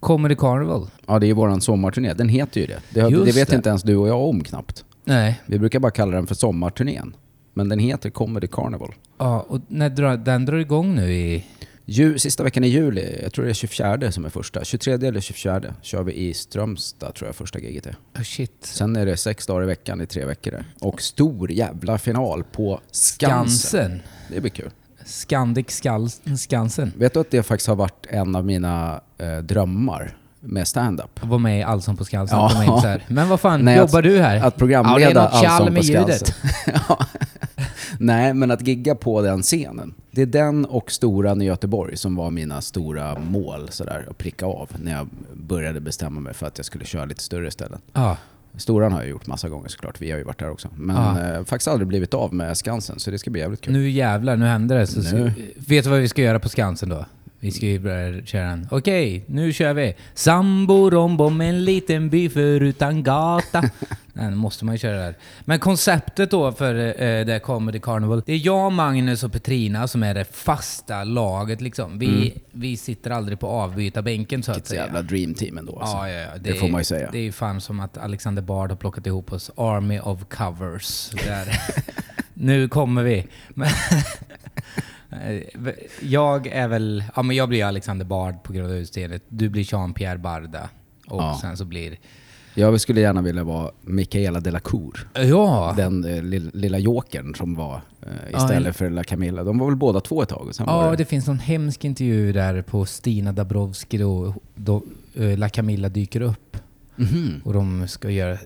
Comedy Carnival. Ja, det är våran sommarturné. Den heter ju det. Det, har- det vet det. inte ens du och jag om knappt. Nej. Vi brukar bara kalla den för sommarturnén. Men den heter Comedy Carnival. Ja, och när drar, den drar igång nu i... Ju, sista veckan i juli, jag tror det är 24 som är första. 23 eller 24 kör vi i Strömstad tror jag första giget är. Oh shit. Sen är det sex dagar i veckan i tre veckor där. Och stor jävla final på Skansen. Skansen. Det blir kul. Scandic Skals- Skansen. Vet du att det faktiskt har varit en av mina eh, drömmar med stand-up? Var med i Allsång på Skansen. Ja. komma in så här. Men vad fan, Nej, jobbar att- du här? Att programleda ja, Allsång på. Skansen. ja. Nej, men att gigga på den scenen. Det är den och Storan i Göteborg som var mina stora mål sådär, att pricka av när jag började bestämma mig för att jag skulle köra lite större ställen. Ja. Storan har jag gjort massa gånger såklart, vi har ju varit där också. Men Ja. eh, faktiskt aldrig blivit av med Skansen, så det ska bli jävligt kul. Nu jävlar, nu händer det. Så, Nu. Vet du vad vi ska göra på Skansen då? Vi ska ju börja köra den. Okej, nu kör vi. Sambo rombo med en liten by förutan gata. Nej, nu måste man ju köra det här. Men konceptet då för eh, det här Comedy Carnival. Det är jag, Magnus och Petrina som är det fasta laget liksom. Vi, vi sitter aldrig på avbytarbänken så att Vilket säga. jävla dream team ändå alltså. Ja, ja, ja. Det får är- man ju säga. Det är ju fan som att Alexander Bard har plockat ihop oss. Army of covers. Där. nu kommer vi. Men jag är väl... Ja, men jag blir Alexander Bard på grund av utseendet. Du blir Jean-Pierre Barda. Och Ja. sen så blir... Jag skulle gärna vilja vara Michaela Delacour. Ja! Den eh, lilla, lilla jokern som var eh, istället ja. för La Camilla. De var väl båda två ett tag? Och sen Ja, det... det finns någon hemsk intervju där på Stina Dabrowski då, då eh, La Camilla dyker upp. Mhm. Och de ska göra...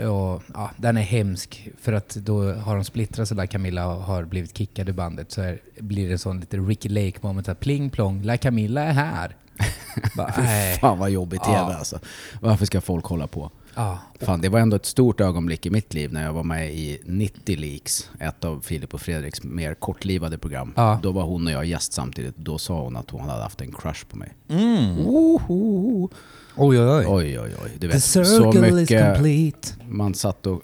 Ja, ja, den är hemsk. För att då har de splittrat så där Camilla har blivit kickad ur bandet. Så här, blir det en sån lite Ricky Lake moment. Att pling plong, La Camilla är här. Bara. Fan vad jobbigt TV Ja. alltså. Varför ska folk hålla på? Ja. Fan, det var ändå ett stort ögonblick i mitt liv när jag var med i 90 Leaks, ett av Filip och Fredriks mer kortlivade program. Ja. Då var hon och jag gäst samtidigt. Då sa hon att hon hade haft en crush på mig. Mm. Oho. Oj, oj, oj. Oj, oj, oj. Du The vet, så circle is mycket complete. man satt och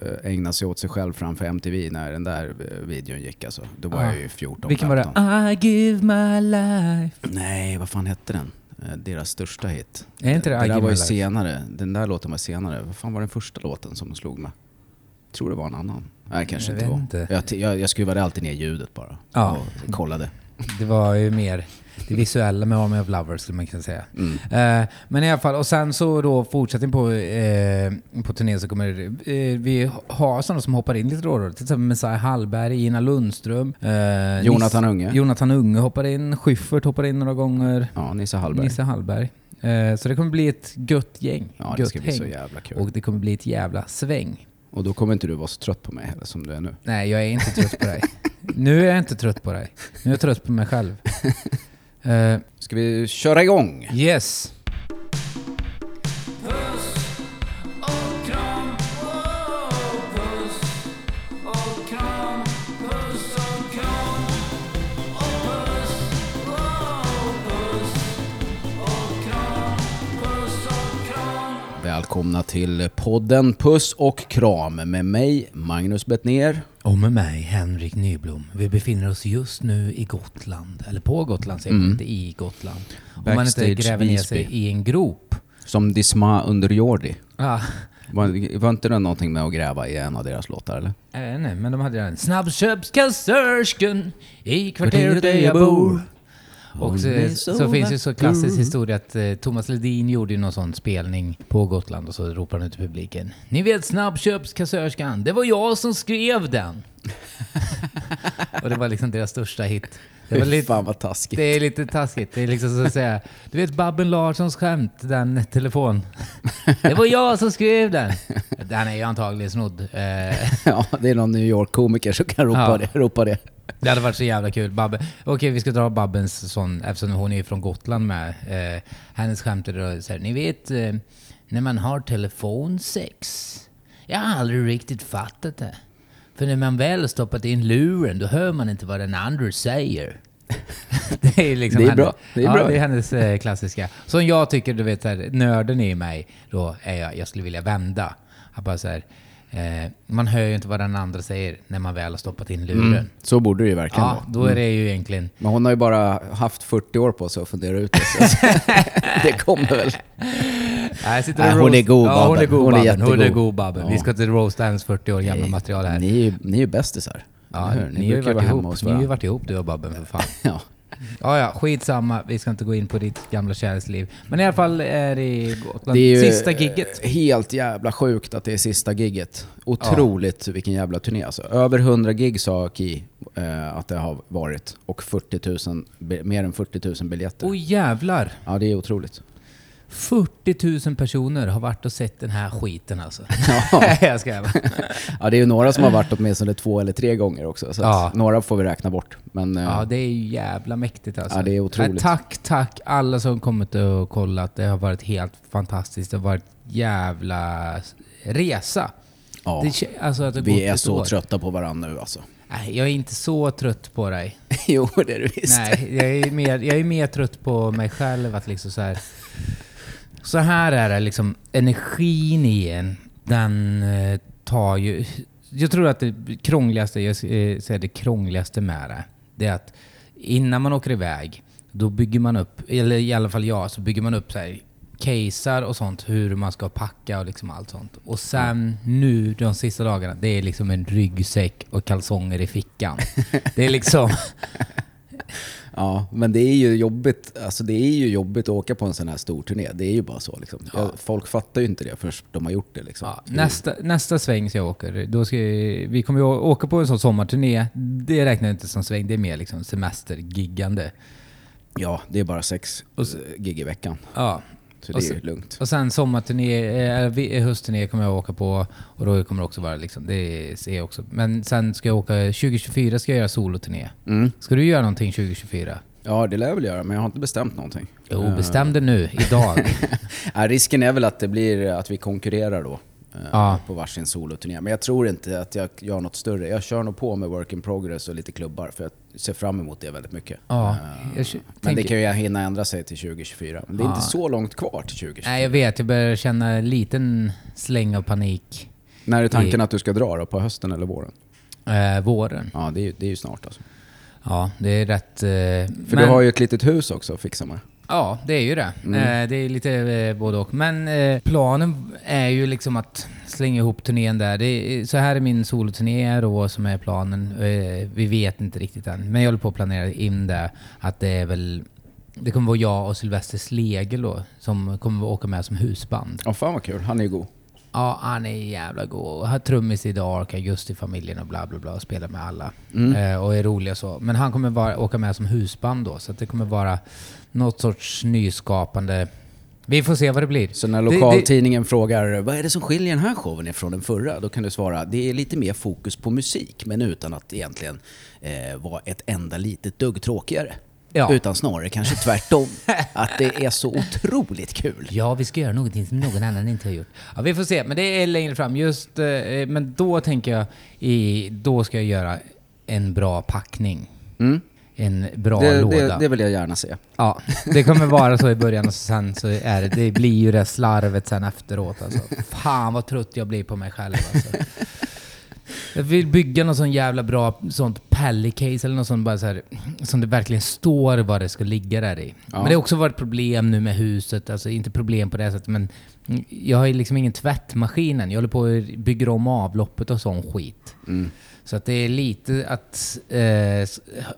eh, ägnade sig åt sig själv framför MTV när den där eh, videon gick alltså. Då var Ja. jag ju 14, Vilken var det? 15. I give my life. Nej, vad fan hette den? Eh, Deras största hit. Är inte det I det där Give var ju Life? senare. Den där låten var senare. Vad fan var den första låten som de slog med? Jag tror det var en annan. Nej, kanske Jag inte var. inte. Jag, jag, jag skruvade alltid ner ljudet bara. Ja. Och kollade. Det var ju mer det visuella med Army of Lovers skulle man kunna säga. Mm. Eh, men i alla fall, och sen så då fortsätter på, eh, på turnén så kommer eh, vi ha sådana som hoppar in lite då och då. Till exempel Messiah Hallberg, Ina Lundström. eh, Jonathan Nis- Unge. Jonathan Unge hoppar in, Schyffert hoppar in några gånger. Ja, Nisse Hallberg. Nisse Hallberg. Eh, så det kommer bli ett gött gäng. Ja, det gött ska bli så jävla kul. Och det kommer bli ett jävla sväng. Och då kommer inte du vara så trött på mig heller som du är nu. Nej, jag är inte trött på dig. Nu är jag inte trött på dig. Nu är jag trött på mig själv. Eh, Ska vi köra igång? yes. Välkomna till podden Puss och kram med mig, Magnus Bettner. Och med mig, Henrik Nyblom. Vi befinner oss just nu i Gotland. Eller på Gotland säger man, inte i Gotland. Om man inte Backstage gräver ner sig Visby. i en grop. Som Disma underjordi. Ah, Var, var inte det någonting med att gräva i en av deras låtar eller? eh, nej, men de hade den. Snabbköpskassörskan i kvarteret där jag bor. Och så, så finns ju så klassisk historia att eh, Thomas Ledin gjorde ju någon sån spelning på Gotland och så ropar han ut i publiken. Ni vet snabbköpskassörskan, det var jag som skrev den. och det var liksom deras största hit. Det, var lite, Fan vad taskigt. det är lite taskigt. Det är liksom så att säga, du vet Babben Larssons skämt, den telefon. Det var jag som skrev den. Den är ju antagligen snodd. Eh, Ja, det är någon New York-komiker som kan ropa, Ja. det, ropa det. Det hade varit så jävla kul. Babbe. Okej, vi ska dra Babbens sån, eftersom hon är från Gotland med. Eh, hennes skämt är då så här, ni vet eh, när man har telefonsex. Jag har aldrig riktigt fattat det. För när man väl har stoppat in luren, då hör man inte vad den andra säger. det är liksom Det är bra. Det är ja, bra. det är hennes eh, klassiska. Som jag tycker, du vet, här, nörden i mig, då är jag, jag skulle vilja vända. Jag bara så här, Eh, man hör ju inte vad den andra säger när man väl har stoppat in luren. Mm. Så borde det ju verkligen Ja, vara. då är det ju egentligen... Men hon har ju bara haft 40 år på sig att fundera ut det. Så det kommer väl. Nej, Nej, hon är god, ja, Babben. god Hon är Babben. Hon är god Babben. Vi Ja. ska till roasta hennes 40 år gamla material här. Ni är ju, ni är ju bästisar. Ja, ni, har ju varit vara ihop. Ni har ju varit ihop du och Babben för fan. Ja. Ja, ja, skitsamma. Vi ska inte gå in på ditt gamla kärleksliv. Men i alla fall är det Gotland. Det är ju Sista gigget. helt jävla sjukt att det är sista gigget. Otroligt vilken jävla turné alltså. Över 100 gig sa Ki eh, att det har varit. Och 40 000, be- mer än 40 000 biljetter. Oj jävlar! Ja, det är otroligt. 40 000 personer har varit och sett den här skiten alltså. Ja. jag ska. Ja, det är ju några som har varit åtminstone två eller tre gånger också. Så Ja. några får vi räkna bort. Men eh, Ja, det är ju jävla mäktigt alltså. Ja, det är otroligt. Nej, tack, tack alla som kommit och kollat. Det har varit helt fantastiskt. Det har varit jävla resa. ja, Det, alltså det vi är så år. trötta på varandra nu alltså. Nej, jag är inte så trött på dig. jo, det är du visst. Nej, jag är, mer, jag är mer trött på mig själv att liksom så här... Så här är det liksom, energin i en, den eh, tar ju... Jag tror att det krångligaste, jag eh, säger det krångligaste med det, det är att innan man åker iväg, då bygger man upp, eller i alla fall jag, så bygger man upp så här casear och sånt, hur man ska packa och liksom allt sånt. Och sen nu, de sista dagarna, det är liksom en ryggsäck och kalsonger i fickan. Det är liksom... Ja, men det är ju jobbigt. Alltså det är ju jobbigt att åka på en sån här stor turné. Det är ju bara så liksom. Ja. Folk fattar ju inte det först de har gjort det liksom. Ja, nästa, nästa sväng så jag åker, då ska jag, vi kommer ju åka på en sån sommarturné. Det räknar jag inte som sväng, det är mer liksom semestergiggande. Ja, det är bara sex Och gig i veckan. Ja. Så Och det är så- ju lugnt. Och sen sommarturné, eh, vi- höstturné kommer jag åka på och då kommer det också vara liksom, det ser jag också. Men sen ska jag åka, 2024 ska jag göra soloturné. Mm. Ska du göra någonting 2024? Ja, det lär jag väl göra, men jag har inte bestämt någonting. Jo, Eh, bestäm det nu, idag. Ja, risken är väl att det blir att vi konkurrerar då. eh, Ja. På varsin soloturné. Men jag tror inte att jag gör något större. Jag kör nog på med work in progress och lite klubbar. För jag ser fram emot det väldigt mycket. Ja, Eh, jag Men det tänker- kan ju hinna ändra sig till 2024. Men det är Ja. inte så långt kvar till 2024. Nej, jag vet, jag börjar känna en liten släng av panik. När är tanken i- att du ska dra då? På hösten eller våren? Eh, våren. Ja, det är, ju- det är ju snart alltså. Ja, det är rätt... Eh, För du har ju ett litet hus också att fixa med. Ja, det är ju det. Mm. Eh, det är lite eh, både och. Men eh, planen är ju liksom att slänga ihop turnén där. Det är, så här är min soloturné då som är planen. Eh, vi vet inte riktigt än. Men jag håller på att planera in det. Att det är väl... Det kommer vara jag och Sylvester Slegel då som kommer att åka med som husband. Ja, fan vad kul. Han är ju god. Ja, han är jävla god. Har trummis i Dark, Augusti-familjen och bla bla bla och spelar med alla. Mm. Eh, och är rolig och så. Men han kommer vara, åka med som husband då, så det kommer vara något sorts nyskapande. Vi får se vad det blir. Så när Det- lokaltidningen frågar vad är det som skiljer den här showen ifrån den förra? Då kan du svara det är lite mer fokus på musik men utan att egentligen eh, vara ett enda litet dugg tråkigare. Ja. Utan snarare kanske tvärtom. att det är så otroligt kul. Ja, vi ska göra någonting som någon annan inte har gjort. Ja, vi får se. Men det är längre fram. Just, eh, men då tänker jag, i, då ska jag göra en bra packning. Mm. En bra Det, låda. det, det vill jag gärna se. Ja, det kommer vara så i början och sen så är det, det blir ju det slarvet sen efteråt alltså. Fan vad trött jag blir på mig själv alltså. Jag vill bygga någon sån jävla bra sånt pallicase eller något sånt bara så här, som det verkligen står vad det ska ligga där i. Ja. Men det har också varit problem nu med huset, alltså inte problem på det sättet men jag har ju liksom ingen tvättmaskin än. Jag håller på och bygger om avloppet och sån skit. Mm. Så att det är lite att, eh,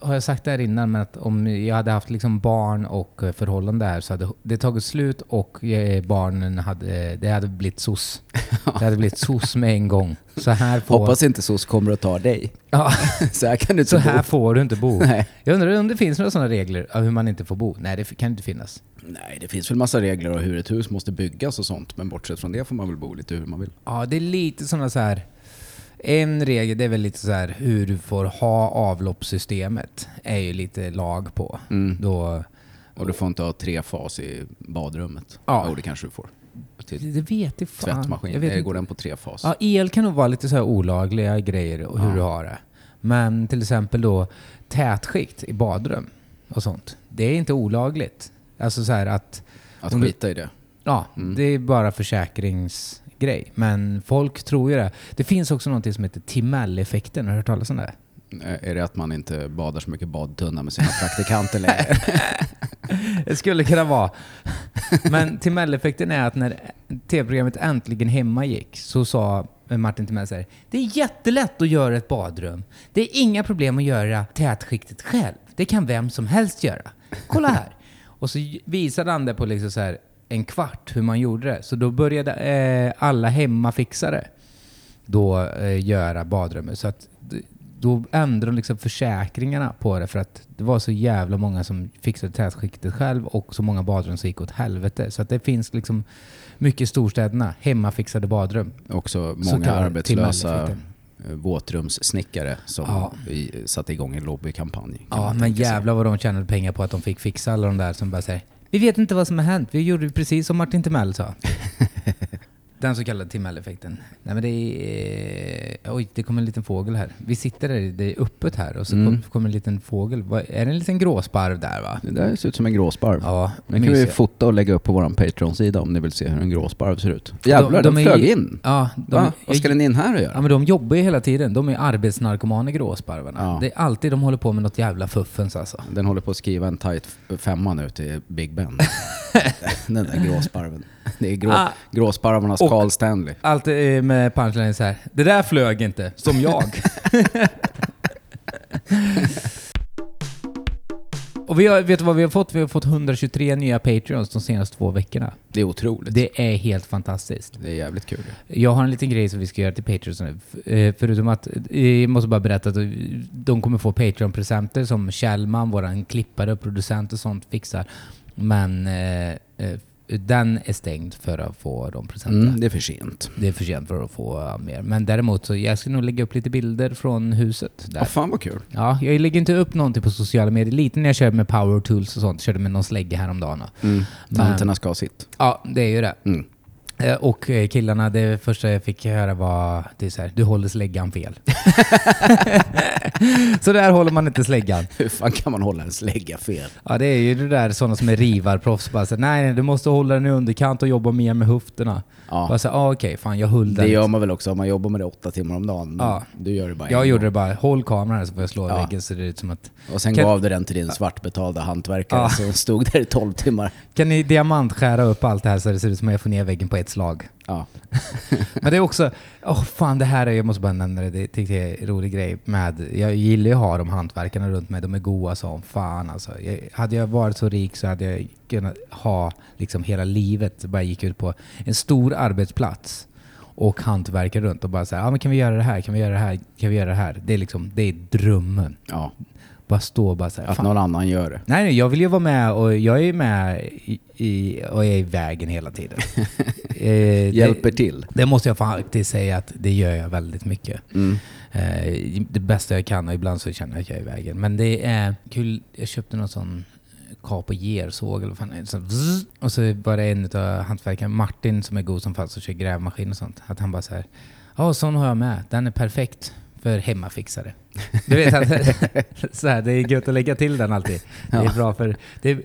har jag sagt det här innan, men att om jag hade haft liksom barn och förhållande här så hade det tagit slut och eh, barnen hade, det hade blivit SOS. Det hade blivit SOS med en gång. Så här får, Hoppas inte SOS kommer att ta dig. ja, Så här kan du inte så bo. här får du inte bo. Nej. Jag undrar om det finns några sådana regler av hur man inte får bo? Nej, det kan inte finnas. Nej, det finns väl massa regler om hur ett hus måste byggas och sånt. Men bortsett från det får man väl bo lite hur man vill. Ja, det är lite sådana så här... En regel, det är väl lite så här hur du får ha avloppssystemet. är ju lite lag på. Mm. Då... Och du får inte ha tre fas i badrummet. Ja. Jo, det kanske du får. Till Det vet jag fan. tvättmaskin. Jag vet Det går den på tre fas. Ja, el kan nog vara lite så här olagliga grejer och hur Ja. du har det. Men till exempel då tätskikt i badrum och sånt. Det är inte olagligt. Alltså så här att... Att du- skita i det. Ja, Mm. det är bara försäkrings... grej. Men folk tror ju det. Det finns också något som heter Timell-effekten. Har du hört talas om det? Eh, Är det att man inte badar så mycket badtunna med sina praktikanter längre? Det skulle kunna vara. Men Timell-effekten är att när tv-programmet Äntligen Hemma gick så sa Martin Timell så här, Det är jättelätt att göra ett badrum. Det är inga problem att göra tätskiktet själv. Det kan vem som helst göra. Kolla här. Och så visade han det på liksom så här en kvart hur man gjorde det. Så då började eh, alla hemmafixare då eh, göra badrummet. Så att då ändrade de liksom försäkringarna på det för att det var så jävla många som fixade tätskiktet själv och så många badrum som gick åt helvete. Så att det finns liksom mycket i storstäderna, hemmafixade badrum. Också Så många arbetslösa eh, våtrumssnickare som Ja. satte igång en lobbykampanj. Ja, men jävlar vad de tjänade pengar på att de fick fixa alla de där som bara säger Vi vet inte vad som har hänt, vi gjorde precis som Martin Timell sa. Den så kallade Timell-effekten. Nej men det är... eh, Oj, det kommer en liten fågel här. Vi sitter där, det är öppet här och så Mm. kom- kommer en liten fågel. Är det en liten gråsparv där va? Det där ser ut som en gråsparv. Ja, Den kan vi fota och lägga upp på vår Patreon-sida om ni vill se hur en gråsparv ser ut. Jävlar, De- de, de är flög ju- in. Ja, de, Va? Vad ska den in här och göra? Ja men de jobbar ju hela tiden. De är arbetsnarkomaner gråsparvarna. Ja. Det är alltid de håller på med något jävla fuffens alltså. Den håller på att skriva en tight femma nu till Big Ben. Den där gråsparven. Det är grå, Ah. gråsparvarnas Carl Stanley. Allt med punchline så här. Det där flög inte, som jag. Och vi har, vet du vad vi har fått? Vi har fått 123 nya Patreons de senaste två veckorna. Det är otroligt. Det är helt fantastiskt. Det är jävligt kul. Jag har en liten grej som vi ska göra till Patreons nu. Eh, Förutom att, eh, jag måste bara berätta att eh, de kommer få Patreon-presenter som Kjellman, våran klippare och producent och sånt fixar. Men den är stängd för att få de presenterna. Mm, det är för sent. Det är för sent för att få mer. Men däremot så jag ska nog lägga upp lite bilder från huset där. Ja, fan vad kul. Ja, jag lägger inte upp någonting på sociala medier. Lite när jag kör med power tools och sånt. Körde med någon slägga häromdagen. Mm. Tanterna ska ha sitt. Ja, det är ju det. Mm. Eh, Och eh, killarna, det första jag fick höra var det är så här, du håller släggan fel. så där håller man inte släggan. Hur fan kan man hålla en slägga fel? Ja, det är ju det där sådana som är rivarproffs. Bara så, nej, nej, du måste hålla den i underkant och jobba mer med höfterna. Ja. Bara så, ah, okej, fan jag höll den. Det gör man väl också om man jobbar med det åtta timmar om dagen. Ja. Du gör det bara Jag gjorde det gång. bara, håll kameran här så får jag slå Ja. väggen så det ut som att... Och sen Kan- gav du den till din svartbetalda hantverkare Ja. som stod där i 12 timmar. Kan ni diamantskära upp allt det här så det ser ut som att jag får ner väggen på ett slag? Ja. Men det är också, åh fan det här är, jag måste bara nämna det, det tyckte jag är en rolig grej med, jag gillar ju att ha de hantverkarna runt mig, de är goa som fan alltså. Jag, hade jag varit så rik så hade jag kunnat ha liksom hela livet, bara gick ut på en stor arbetsplats och hantverkare runt och bara säga, ja men kan vi göra det här, kan vi göra det här, kan vi göra det här? Det är liksom, det är drömmen. ja. Bara stå och bara säga, Att fan. någon annan gör det. Nej, nej, jag vill ju vara med och jag är ju med i, i, och är i vägen hela tiden. eh, Hjälper det, till. det måste jag faktiskt säga att det gör jag väldigt mycket. Mm. Eh, det bästa jag kan och ibland så känner jag att jag är i vägen. Men det är kul. Jag köpte någon sån kap och gersåg eller vad fan. Så zzz, och så var det en av hantverkarna, Martin som är god som fan, som kör grävmaskin och sånt. Att han bara så här, ja sån har jag med. Den är perfekt för hemmafixare. Du vet, att, så här, det är gött att lägga till den alltid. Det är Ja. bra för, det är,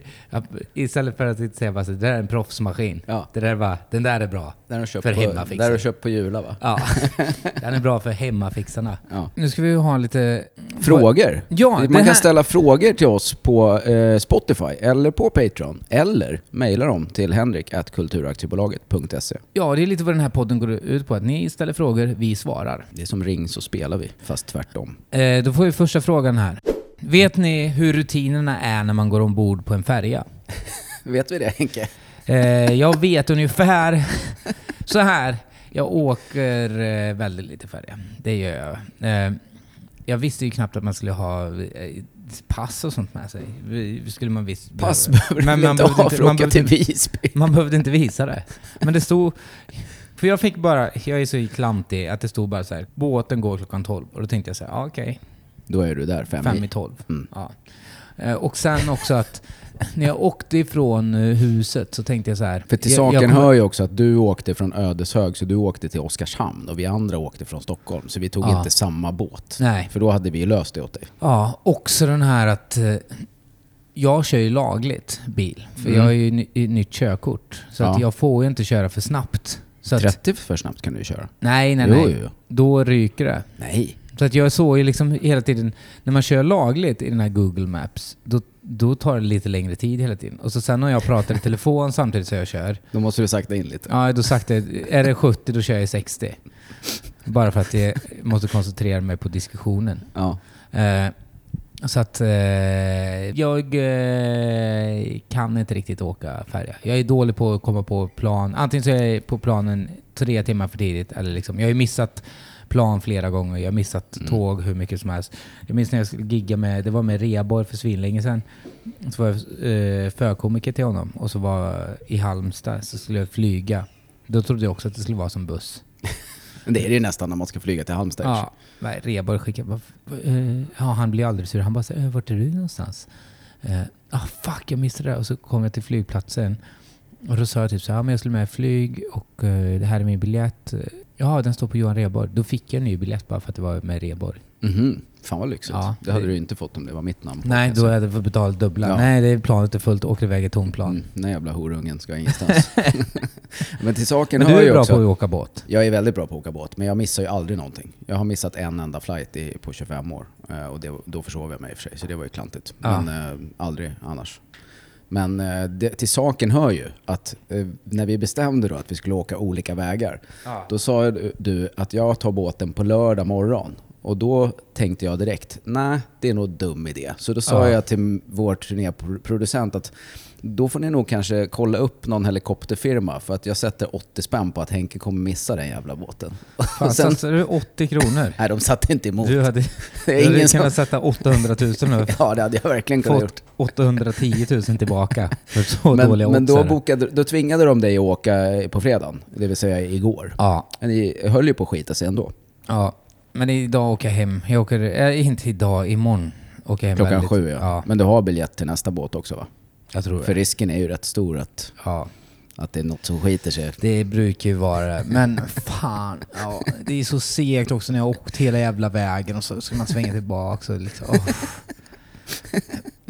istället för att inte säga bara så, det där är en proffsmaskin. Ja. Det där är bara, den där är bra. Den har du köpt För på, hemmafixare. där har du köpt på Jula va? Ja, den är bra för hemmafixarna. Ja. Nu ska vi ha lite... Frågor? Ja, Man kan här- ställa frågor till oss på eh, Spotify eller på Patreon. Eller mejla dem till henrik.kulturaktiebolaget.se. Ja, det är lite vad den här podden går ut på. Att ni ställer frågor, vi svarar. Det är som ring så spelar vi, fast tvärtom. Eh, då får vi första frågan här. Vet ni hur rutinerna är när man går ombord på en färja? Vet vi det Henke? Eh, jag vet ungefär så här. Jag åker eh, väldigt lite färja. Det gör jag. Eh, jag visste ju knappt att man skulle ha eh, pass och sånt med sig. Vi- Skulle man visst Pass behöver man inte ha för att åka till Visby. Man behövde inte visa det. Men det stod... För jag fick bara... Jag är så klantig att det stod bara så här. Båten går klockan 12. Och då tänkte jag så här, ja, okej. Då är du där fem, Fem i. 12. Mm. Ja. Eh, Och sen också att när jag åkte ifrån eh, huset så tänkte jag så här. För till saken jag kommer- hör ju också att du åkte från Ödeshög, så du åkte till Oskarshamn och vi andra åkte från Stockholm. Så vi tog Ja. inte samma båt. Nej. För då hade vi löst det åt dig. Ja, också den här att eh, jag kör ju lagligt bil. För Mm. jag har ju ny, nytt körkort. Så att Ja. jag får ju inte köra för snabbt Så att, 30 för snabbt kan du köra. nej, nej, nej. jo, jo. Då ryker det. Nej. Så att jag såg ju liksom hela tiden, när man kör lagligt i den här Google Maps, då, då tar det lite längre tid hela tiden. Och så sen när jag pratar i telefon samtidigt som jag kör, Då måste du sakta in lite. ja då det, är det 70 då kör jag i 60. Bara för att jag måste koncentrera mig på diskussionen. Ja. Eh, så att eh, jag eh, kan inte riktigt åka färja. Jag är dålig på att komma på plan. Antingen så är jag på planen tre timmar för tidigt, eller liksom, jag har ju missat plan flera gånger. Jag har missat Mm. tåg hur mycket som helst. Jag minns när jag skulle gigga med, det var med Reborg för svinlänge sedan. Så var jag eh, förkomiker till honom och så var i Halmstad, så skulle jag flyga. Då trodde jag också att det skulle vara som buss. Men det är det ju nästan när man ska flyga till Halmstad. Ja, nej, Reborg skickade bara, eh, ja han blir aldrig sur. Han bara säger, vart är du någonstans? Eh, ah fuck, jag missade det. Och så kom jag till flygplatsen. Och då sa jag typ så här, ja, men jag skulle med flyg och eh, det här är min biljett. Ja, den står på Johan Reborg. Då fick jag en ny biljett bara för att det var med Reborg. Mhm. Fan vad lyxigt. Ja, det hade det- du ju inte fått om det var mitt namn. Nej, då hade jag fått betala dubbla. Ja. Nej, det är planet är fullt, åker iväg i tom plan. Mm, den jävla horungen ska ingenstans. men till saken Men hör du är ju bra också... på att åka båt. Jag är väldigt bra på att åka båt, men jag missar ju aldrig någonting. Jag har missat en enda flight i, på 25 år. Eh, och det, då försov jag mig i och för sig, så det var ju klantigt. Ja. Men eh, aldrig annars. Men eh, det, till saken hör ju att eh, när vi bestämde då att vi skulle åka olika vägar, då sa du att jag tar båten på lördag morgon. Och då tänkte jag direkt, nej det är nog dum idé. Så då sa Ja. jag till vår turnéproducent att då får ni nog kanske kolla upp någon helikopterfirma för att jag sätter 80 spänn på att Henke kommer missa den jävla båten. Fan, sen, satsade du 80 kronor? nej, de satte inte emot. Du hade, du hade som- kunnat sätta 800 000 nu. Ja, det hade jag verkligen kunnat gjort. Fått 810 000 tillbaka för så Men, dåliga men då, bokade, då tvingade de dig att åka på fredagen, det vill säga igår. Ja, Men ni höll ju på att skita sig ändå. ja. Men idag åker jag hem. Jag åker, äh, inte idag, imorgon åker jag hem Klockan väldigt- sju ja. ja. Men du har biljett till nästa båt också va? Jag tror För det. risken är ju rätt stor att, Ja, att det är något som skiter sig. det brukar ju vara det. Men fan, ja, det är så segt också när jag har åkt hela jävla vägen och så ska man svänga tillbaka. Och liksom, åh.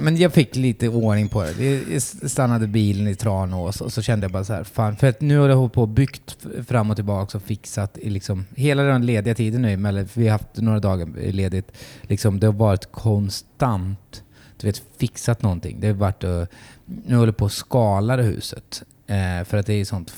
Men jag fick lite ordning på det. Jag stannade bilen i Tranås och så kände jag bara så här, fan, för att nu har jag hållit på och byggt fram och tillbaka och fixat i liksom, hela den lediga tiden nu, mellan, vi har haft några dagar ledigt, liksom, det har varit konstant, du vet, fixat någonting. Det har varit, nu håller jag på att skala det huset. Eh, för att det är sånt,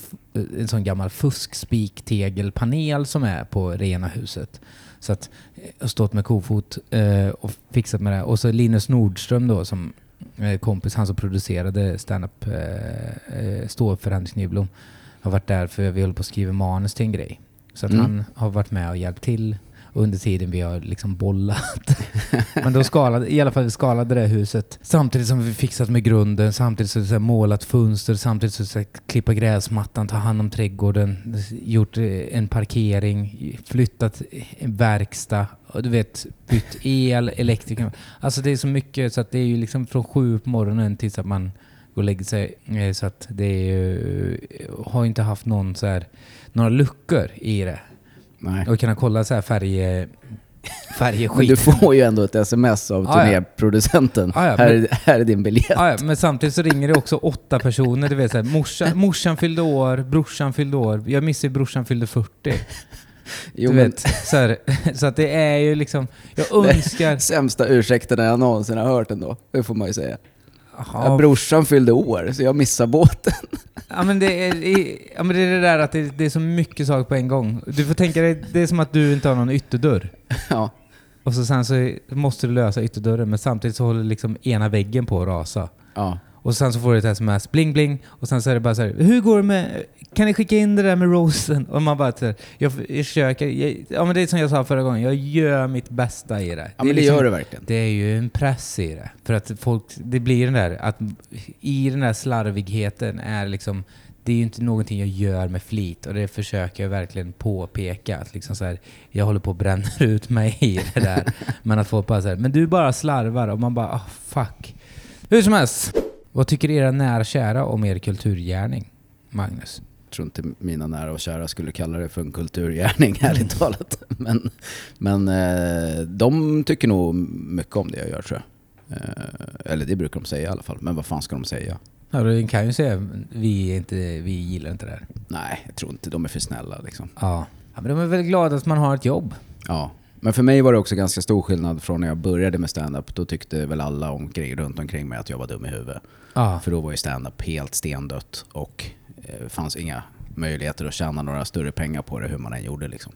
en sån gammal fuskspiktegelpanel som är på rena huset. Så att jag har stått med kofot eh, och fixat med det. Och så Linus Nordström då som eh, kompis, han som producerade stand-up eh, eh, står för Henrik Nyblom, har varit där för vi håller på att skriva manus till en grej. Så att Mm. han har varit med och hjälpt till under tiden vi har liksom bollat. Men då skalade, i alla fall vi skalade det huset samtidigt som vi fixat med grunden, samtidigt som vi så här målat fönster, samtidigt som vi så här klippa gräsmattan, ta hand om trädgården, gjort eh, en parkering, flyttat en verkstad, och du vet, bytt el, elektriker. Alltså det är så mycket så att det är ju liksom från sju på morgonen tills att man går och lägger sig. Eh, så att det är ju, har inte haft någon så här, några luckor i det. Nej. Och kunna kolla så här färg, Men färgeskit. du får ju ändå ett sms av ja. turnéproducenten. Ja, ja, här, är, här är din biljett. Ja, ja, men samtidigt så ringer det också åtta personer. Du vet, så här, morsan, morsan fyllde år, brorsan fyllde år. Jag missade brorsan fyllde 40. Jo, du men vet, så, här, så att det är ju liksom... Jag önskar... sämsta ursäkterna jag någonsin har hört ändå. Det får man ju säga. Ja, brorsan fyllde år, så jag missade båten. ja, men det är, ja, men det är det där att det, det är så mycket saker på en gång. Du får tänka dig, det är som att du inte har någon ytterdörr. ja. Och så sen så måste du lösa ytterdörren, men samtidigt så håller liksom ena väggen på att rasa. ja. Och sen så får du ett sms, bling bling, och sen så är det bara så här, hur går det med, kan ni skicka in det där med rosen? Och man bara så här, jag, försöker, jag, ja men det är som jag sa förra gången, jag gör mitt bästa i det. Ja men det liksom- gör det verkligen. Det är ju en press i det. För att folk, det blir den där, att i den där slarvigheten är liksom, det är ju inte någonting jag gör med flit och det försöker jag verkligen påpeka. Att liksom så här, jag håller på att bränna ut mig i det där. men att folk bara säger men du bara slarvar och man bara, ah fuck. Hur som helst, vad tycker era nära och kära om er kulturgärning? Magnus? Jag tror inte mina nära och kära skulle kalla det för en kulturgärning, ärligt talat. Men, men eh, de tycker nog mycket om det jag gör tror jag. Eh, Eller det brukar de säga i alla fall. Men vad fan ska de säga? Ja, du kan ju säga vi, inte, vi gillar inte det här. Nej, jag tror inte. De är för snälla liksom. Ja. ja, men de är väl glada att man har ett jobb. Ja. Men för mig var det också ganska stor skillnad från när jag började med stand-up. Då tyckte väl alla omkring, runt omkring mig att jag var dum i huvudet. Ja. För då var ju stand-up helt stendött och eh, fanns inga möjligheter att tjäna några större pengar på det hur man än gjorde liksom.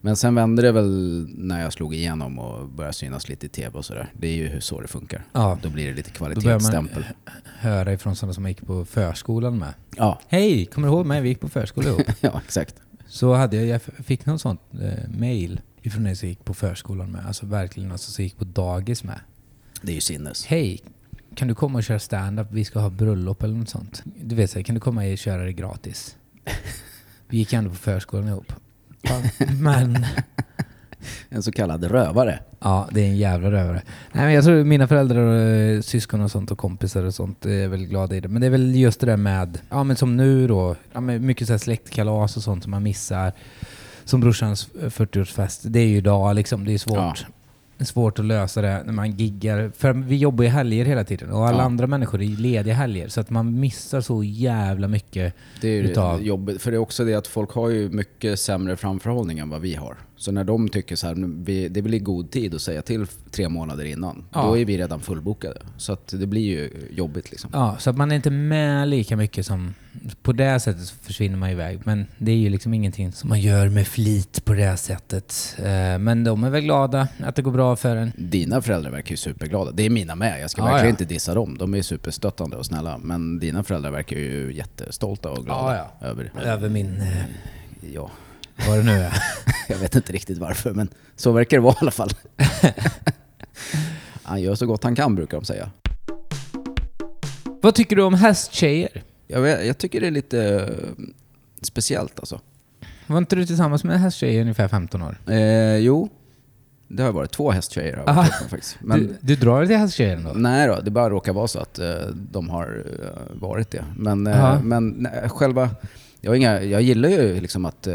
Men sen vände det väl när jag slog igenom och började synas lite i tv och sådär. Det är ju så det funkar. Ja. Då blir det lite Då börjar man kvalitetsstämpel. höra ifrån sådana som gick på förskolan med. Ja, Hej, kommer du ihåg mig? Vi gick på förskola ihop. ja, exakt. Så hade jag, jag fick någon sånt eh, mail ifrån er som gick på förskolan med. Alltså verkligen, alltså som gick på dagis med. Det är ju sinnes. Hej, kan du komma och köra stand-up? Vi ska ha bröllop eller något sånt. Du vet, så här, kan du komma och köra det gratis? Vi gick ändå på förskolan ihop. Ja, Men, En så kallad rövare. ja, det är en jävla rövare. Nej, men jag tror mina föräldrar och eh, syskon och sånt och kompisar och sånt är väl glada i det. Men det är väl just det där med, ja men som nu då, ja, men mycket så här släktkalas och sånt som man missar. Som brorsans 40-årsfest. Det är ju idag liksom, det är svårt. Svårt att lösa det när man giggar. För vi jobbar ju helger hela tiden och alla Ja. andra människor är lediga helger. Så att man missar så jävla mycket. Det är Utav- jobbigt, för det är också det att folk har ju mycket sämre framförhållning än vad vi har. Så när de tycker så här, "Men vi, det i god tid att säga till tre månader innan. Ja. Då är vi redan fullbokade. Så att det blir ju jobbigt liksom. Ja, så att man är inte med lika mycket som... På det sättet försvinner man iväg. Men det är ju liksom ingenting som man gör med flit på det sättet. Eh, Men de är väl glada att det går bra för en. Dina föräldrar verkar ju superglada. Det är mina med. Jag ska Ja, verkligen ja. inte dissa dem. De är superstöttande och snälla. Men dina föräldrar verkar ju jättestolta och glada Ja, över Över min... eh, Ja, Vad det nu är. jag vet inte riktigt varför, men så verkar det vara i alla fall. han gör så gott han kan, brukar de säga. Vad tycker du om hästtjejer? Jag, vet, jag tycker det är lite eh, speciellt alltså. Var inte du tillsammans med en hästtjej i ungefär 15 år? Eh, jo, det har varit två hästtjejer har varit med faktiskt. Men, du, du drar till hästtjejer ändå? Nej då, det bara råkar vara så att eh, de har eh, varit det. Men, eh, men nej, själva... Jag, inga, jag gillar ju liksom att eh,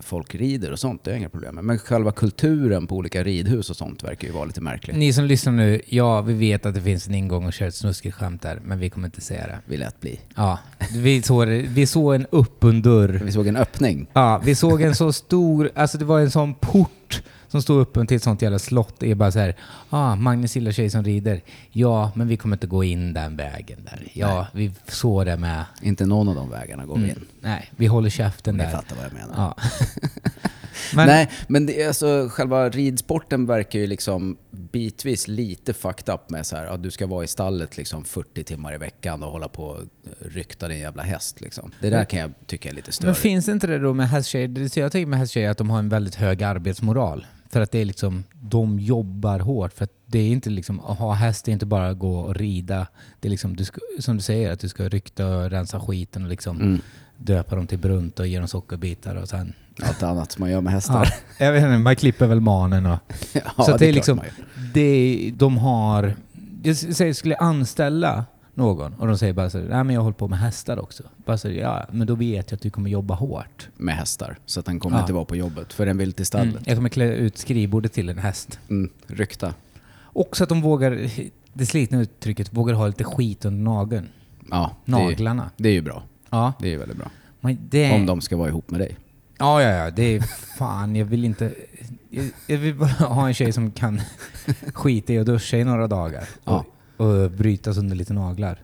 folk rider och sånt, det har jag inga problem med. Men själva kulturen på olika ridhus och sånt verkar ju vara lite märklig. Ni som lyssnar nu, ja vi vet att det finns en ingång och kör ett snuskigt skämt där, men vi kommer inte säga det. Vi lät bli. Ja, vi såg, vi såg en öppen dörr. Vi såg en öppning. Ja, vi såg en så stor, alltså det var en sån port som stod öppen till ett sånt jävla slott. Är bara så här, ah, Magnus gillar tjej som rider. Ja, men vi kommer inte gå in den vägen där. Ja, vi såg det med. Inte någon av de vägarna går vi in. Nej, vi håller käften Ni där. fattar vad jag menar. Ja. men, Nej, men det, är alltså, själva ridsporten verkar ju liksom bitvis lite fucked up med så här, att du ska vara i stallet liksom 40 timmar i veckan och hålla på och rykta din jävla häst. Liksom. Det där Men- kan jag tycka är lite men störigt. finns inte det då med hästtjejer? Det jag tänker med hästtjejer att de har en väldigt hög arbetsmoral. För att det är liksom, de jobbar hårt. För att det är inte liksom, att ha häst är inte bara att gå och rida. Det är liksom, du ska, som du säger, att du ska rykta och rensa skiten och liksom Mm. döpa dem till brunt och ge dem sockerbitar och sen... Allt annat som man gör med Ja, hästar. jag vet inte, man klipper väl manen och... Ja, så att det är liksom, det, de har... Jag säger, skulle anställa någon och de säger bara så nej men jag håller på med hästar också. Bara så, ja, men då vet jag att du kommer jobba hårt. Med hästar. Så att den kommer Ja. inte vara på jobbet, för den vill till Mm. stallet. Jag kommer klä ut skrivbordet till en häst. Mm. Rykta. Också att de vågar, det slitna uttrycket, vågar ha lite skit under nageln. Ja, det är, ju- Naglarna. det är ju bra. Ja. Det är ju väldigt bra. Det, Om de ska vara ihop med dig. Ja, ja, ja. Det är fan, jag vill inte... Jag, jag vill bara ha en tjej som kan skita i att duscha i några dagar. Ja. Och, och brytas under lite naglar.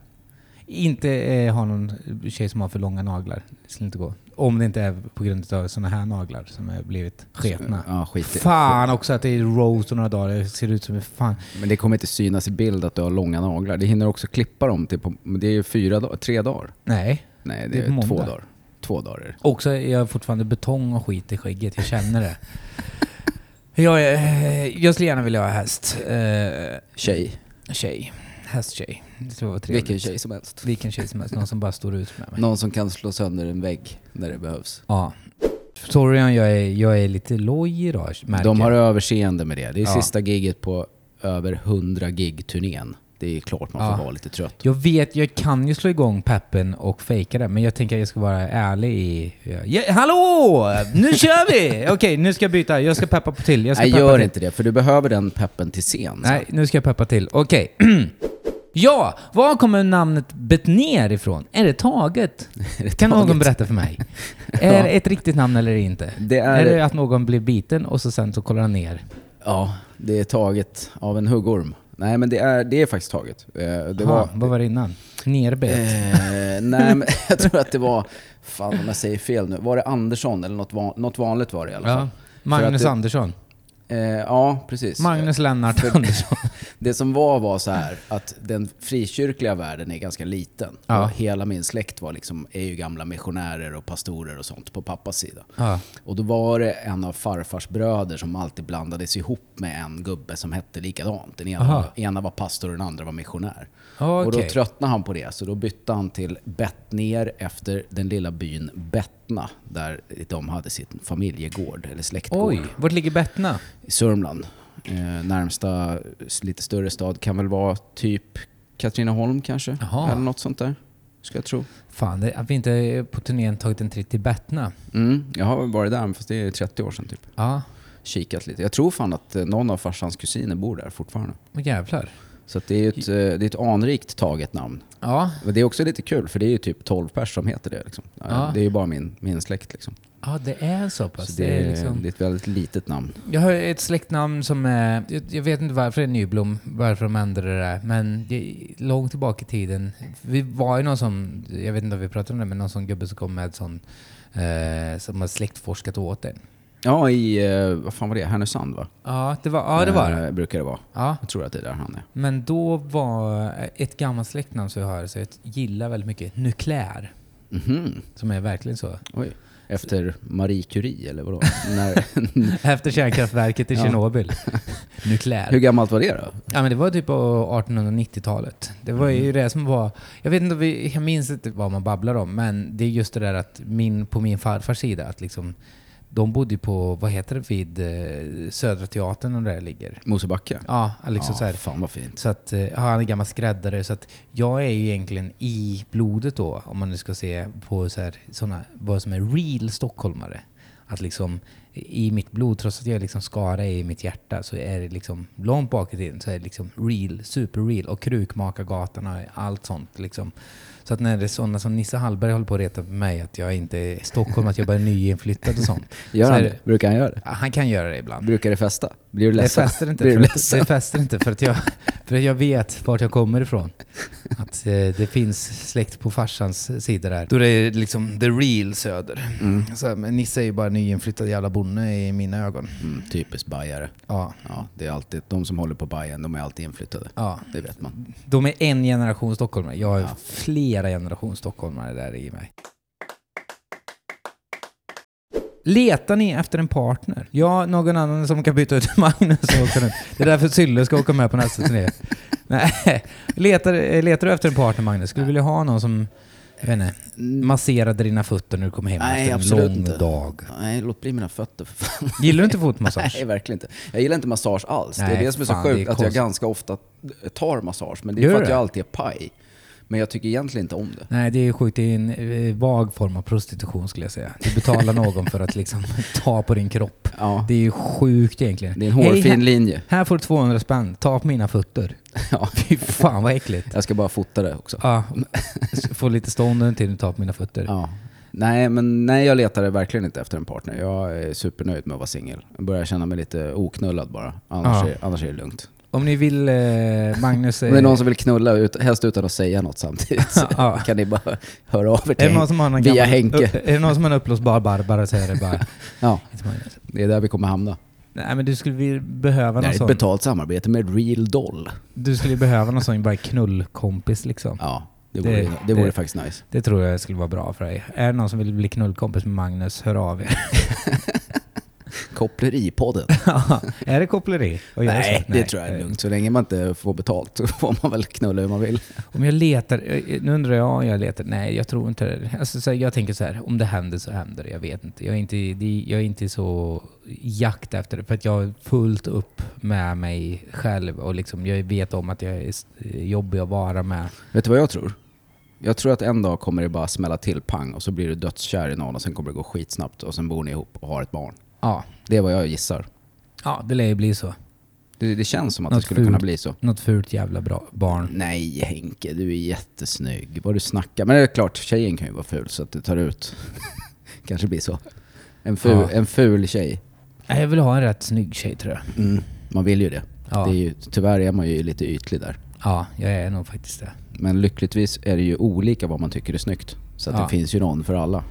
Inte eh, ha någon tjej som har för långa naglar. Det skulle inte gå. Om det inte är på grund av sådana här naglar som har blivit sketna. Ja, skit Fan också att det är roast och några dagar. Det ser ut som fan. Men det kommer inte synas i bild att du har långa naglar. Det hinner också klippa dem till på, men det är ju fyra dagar, tre dagar. Nej. Nej, Det det är är, två dagar. Två dagar. Också jag fortfarande betong och skit i skägget. Jag känner det. Jag, jag skulle gärna vilja ha häst. Eh, Tjej. tjej. Hästtjej. Det var trevligt. Vilken tjej som helst. Vilken tjej som helst. Någon som bara står ut med mig. Någon som kan slå sönder en vägg när det behövs. Ja. Sorry om jag är, jag är lite loj idag, märker De har överseende med det. Det är Ja. sista giget på över 100 gig-turnén. Det är klart man får Ja. vara lite trött. Jag vet, jag kan ju slå igång peppen och fejka det, men jag tänker att jag ska vara ärlig i... Ja, hallå! Nu kör vi! Okej, nu ska jag byta. Jag ska peppa på till. Jag ska Nej, peppa gör till. inte det, för du behöver den peppen till scen. Nej, nu ska jag peppa till. Okej. Ja, var kommer namnet Betnér ifrån? Är det taget? Är det Kan taget? någon berätta för mig? Är det ett riktigt namn eller inte? Det Är... är, det att någon blev biten och så sen så kollar han ner? Ja, det är taget av en huggorm. Nej men det är, det är faktiskt taget. Eh, Det Det var, Vad var det innan? Nerbet? Eh, nej, men jag tror att det var, fan om jag säger fel nu, var det Andersson eller något, van, något vanligt var det i alla fall. ja. Magnus det- Andersson. Eh, ja, precis. Magnus Lennart för- Andersson. Det som var var så här att den frikyrkliga världen är ganska liten. Ja. Och hela min släkt var liksom, är ju gamla missionärer och pastorer och sånt på pappas sida. Ja. Och då var det en av farfars bröder som alltid blandades ihop med en gubbe som hette likadant. Den ena, Aha. ena var pastor och den andra var missionär. Okej. Och då tröttnade han på det, så då bytte han till Bettner efter den lilla byn Bettna, där de hade sin familjegård, eller släktgård, Oj, vart ligger Bettna? i Sörmland. Eh, närmsta lite större stad kan väl vara typ Katrineholm kanske, Jaha. eller något sånt där, ska jag tro. Fan, det, att vi inte på turnén tagit en tripp till Bettna. Mm, jag har varit där, fast det är 30 år sedan typ. Ja, Kikat lite. Jag tror fan att eh, någon av farsans kusiner bor där fortfarande. vad jävlar. Så det är ju ett, eh, det är ett anrikt taget namn. Ja, Men det är också lite kul, för det är ju typ 12 pers som heter det. Liksom. Ja. Det är ju bara min, min släkt. Liksom. ja det är så pass. Så det det, är är, liksom... det är ett väldigt litet namn. Jag har ett släktnamn som är... Jag, vet inte varför det är Nyblom, varför de ändrade det där, men det, långt tillbaka i tiden. Vi var ju någon som, jag vet inte om vi pratade om det, men någon sån gubbe som kom med sån, eh, som har släktforskat åt det. Ja, i, eh, vad fan var det? Härnösand va? Ja, det var, ja, det, var det. Eh, brukar det vara. Ja, Jag tror att det är där han är. men då var ett gammalt släktnamn som jag har, så jag gillar väldigt mycket, Nuklär. Mhm. Som är verkligen så. Oj. Efter Marie Curie eller vadå? När, Efter kärnkraftverket i. Tjernobyl. Nuklär. hur gammalt var det då? Ja men det var typ på 1890-talet. Det var ju det som var... Jag vet inte, vi- jag minns inte vad man babblar om, men det är just det där att min, på min farfars sida, att liksom... De bodde ju på, vad heter det, vid eh, Södra Teatern där det ligger. Mosebacke? Ja, liksom så ja, här. fan vad fint. Så att, eh, ja, han är gammal skräddare, så att jag är ju egentligen i blodet då, om man nu ska se på så här, såna, vad som är real stockholmare. Att liksom i mitt blod, trots att jag liksom Skara i mitt hjärta, så är det liksom långt bak i tiden så är det liksom real, super real. Och Krukmakargatan och allt sånt liksom. Så att när det är sådana som Nisse Hallberg håller på att reta på mig att jag inte är i Stockholm, att jag bara är nyinflyttad och sånt. Gör så han det? Brukar han göra det? Ja, Han kan göra det ibland. Brukar det festa? Blir du Det ledsen? fäster inte, Blir för du ledsen? det fäster inte för att jag, för att jag vet vart jag kommer ifrån. Att eh, det finns släkt på farsans sida där. Då det är liksom the real söder. Mm. Så, men Nisse är ju bara nyinflyttad jävla bonde i mina ögon. Mm, typiskt bajare. Ja, Ja, det är alltid, de som håller på Bajen, de är alltid inflyttade. ja. Det vet man. De är en generation stockholmare. Jag har Ja. flera generation stockholmare där i mig. Letar ni efter en partner? Ja, någon annan som kan byta ut Magnus. Det är därför Sylle ska åka med på nästa turné. Nej, letar, letar du efter en partner Magnus? Skulle du vilja ha någon som jag vet inte, masserade dina fötter när du kom hem Nej, efter en absolut lång inte. dag? Nej, låt bli mina fötter för fan. Gillar du inte fotmassage? Nej, verkligen inte. Jag gillar inte massage alls. det Nej, är det som är så fan, det är sjukt, att jag ganska ofta tar massage. Men det är Gör för du att det? jag alltid är paj. Men jag tycker egentligen inte om det. Nej, det är sjukt. Det är en eh, vag form av prostitution skulle jag säga. Du betalar någon för att liksom ta på din kropp. Ja, Det är ju sjukt egentligen. det är en hårfin här, linje. här får du 200 spänn. Ta på mina fötter. Ja, Fy fan vad äckligt. jag ska bara fota det också. Ja, få lite stånden till du tar på mina fötter. Ja. Nej, men nej, jag letade verkligen inte efter en partner. Jag är supernöjd med att vara singel. Jag börjar känna mig lite oknullad bara. Annars, Ja. är, annars är det lugnt. Om ni vill, eh, Magnus... Om det är någon som vill knulla, ut, helst utan att säga något samtidigt, så Ja. kan ni bara höra av er är till det någon som har en via gammal, Henke. Är det någon som har en uppblåsbar Barbara så är det bara... Ja, det är där vi kommer hamna. Nej men du skulle behöva Det någon är ett sån... betalt samarbete med Real Doll. Du skulle behöva någon sån bara knullkompis liksom. Ja, det Det- vore, det, vore det- faktiskt nice. Det tror jag skulle vara bra för dig. Är det någon som vill bli knullkompis med Magnus, hör av er. Koppleripodden. är det koppleri? Nej, det tror jag är lugnt. Så länge man inte får betalt så får man väl knulla hur man vill. Om jag letar, eh, nu undrar jag om jag letar, nej jag tror inte det. Alltså, så jag tänker så här, om det händer så händer det, jag vet inte. Jag är inte, jag är inte så jakt efter det, för att jag har fullt upp med mig själv och liksom, jag vet om att jag är jobbig att vara med. Vet du vad jag tror? Jag tror att en dag kommer det bara smälla till pang och så blir du dödskär i någon och sen kommer det gå skitsnabbt och sen bor ni ihop och har ett barn. Ja, Det är vad jag gissar. ja det lär ju bli så. Det, det känns som att det Något skulle kunna fult. bli så. Något fult jävla bra barn. Nej Henke, du är jättesnygg. Vad du snackar. Men det är klart, tjejen kan ju vara ful så att det tar ut. Kanske blir så. En ful, Ja. en ful tjej. Nej, Jag vill ha en rätt snygg tjej tror jag. Mm, man vill ju det. Ja. det är ju, tyvärr är man ju lite ytlig där. Ja, jag är nog faktiskt det. Men lyckligtvis är det ju olika vad man tycker är snyggt. Så att Ja. det finns ju någon för alla.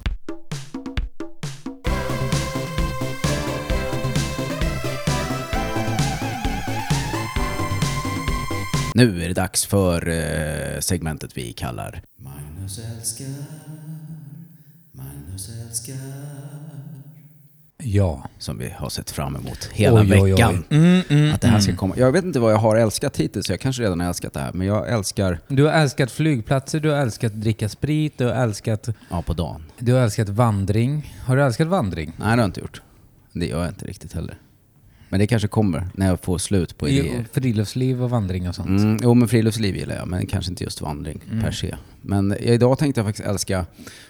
Nu är det dags för eh, segmentet vi kallar Magnus älskar, Magnus älskar. Ja. Som vi har sett fram emot hela Oj, oj, oj. veckan. Mm, mm, Att det här ska mm. komma. Jag vet inte vad jag har älskat hittills, jag kanske redan har älskat det här. Men jag älskar, Du har älskat flygplatser, du har älskat dricka sprit, du har älskat, ja på dagen. du har älskat vandring. Har du älskat vandring? Nej det har jag inte gjort. Det gör jag inte riktigt heller. Men det kanske kommer när jag får slut på idéer. friluftsliv och vandring och sånt. Mm, jo men friluftsliv gillar jag, men kanske inte just vandring Mm. per se. Men idag tänkte jag faktiskt älska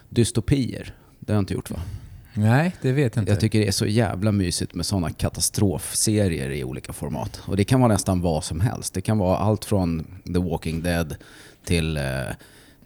dystopier. Det har jag inte gjort va? Nej, det vet jag inte. Jag tycker det är så jävla mysigt med sådana katastrofserier i olika format. Och det kan vara nästan vad som helst. Det kan vara allt från The Walking Dead till eh,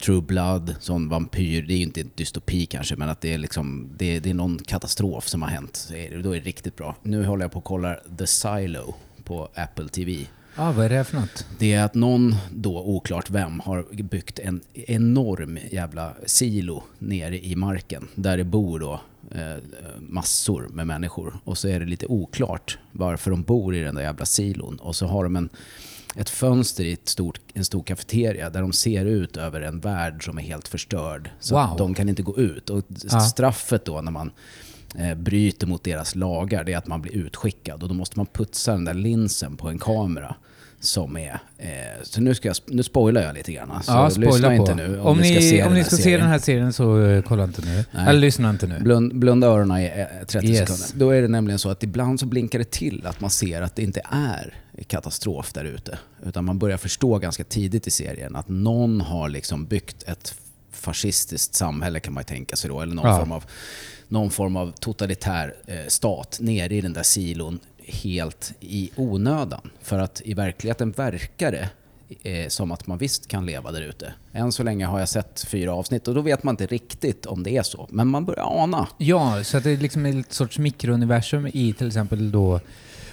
True Blood, sån vampyr. Det är ju inte en dystopi kanske, men att det är, liksom, det, det är någon katastrof som har hänt. Då är det riktigt bra. Nu håller jag på och kollar The Silo på Apple TV. ah, vad är det för något? Det är att någon, då oklart vem, har byggt en enorm jävla silo nere i marken. Där det bor då eh, massor med människor. Och så är det lite oklart varför de bor i den där jävla silon. Och så har de en, ett fönster i ett stort, en stor kafeteria där de ser ut över en värld som är helt förstörd. Så Wow. de kan inte gå ut. Och Ja. straffet då när man eh, bryter mot deras lagar, det är att man blir utskickad. Och då måste man putsa den där linsen på en kamera. Som är... Eh, så nu, ska jag, nu spoilar jag lite grann. Så ja, lyssna på. inte nu om, om ni ska se, om den, ni här ska se den här serien så uh, kolla inte nu. Nej. Eller lyssna inte nu. Blund, blunda öronen i eh, 30 Yes. sekunder. Då är det nämligen så att ibland så blinkar det till att man ser att det inte är katastrof där ute. Utan man börjar förstå ganska tidigt i serien att någon har liksom byggt ett fascistiskt samhälle kan man tänka sig då. Eller någon, Ja. form, av, någon form av totalitär eh, stat nere i den där silon helt i onödan. För att i verkligheten verkar det eh, som att man visst kan leva där ute. Än så länge har jag sett fyra avsnitt och då vet man inte riktigt om det är så. Men man börjar ana. Ja, så att det är liksom en sorts mikrouniversum i till exempel då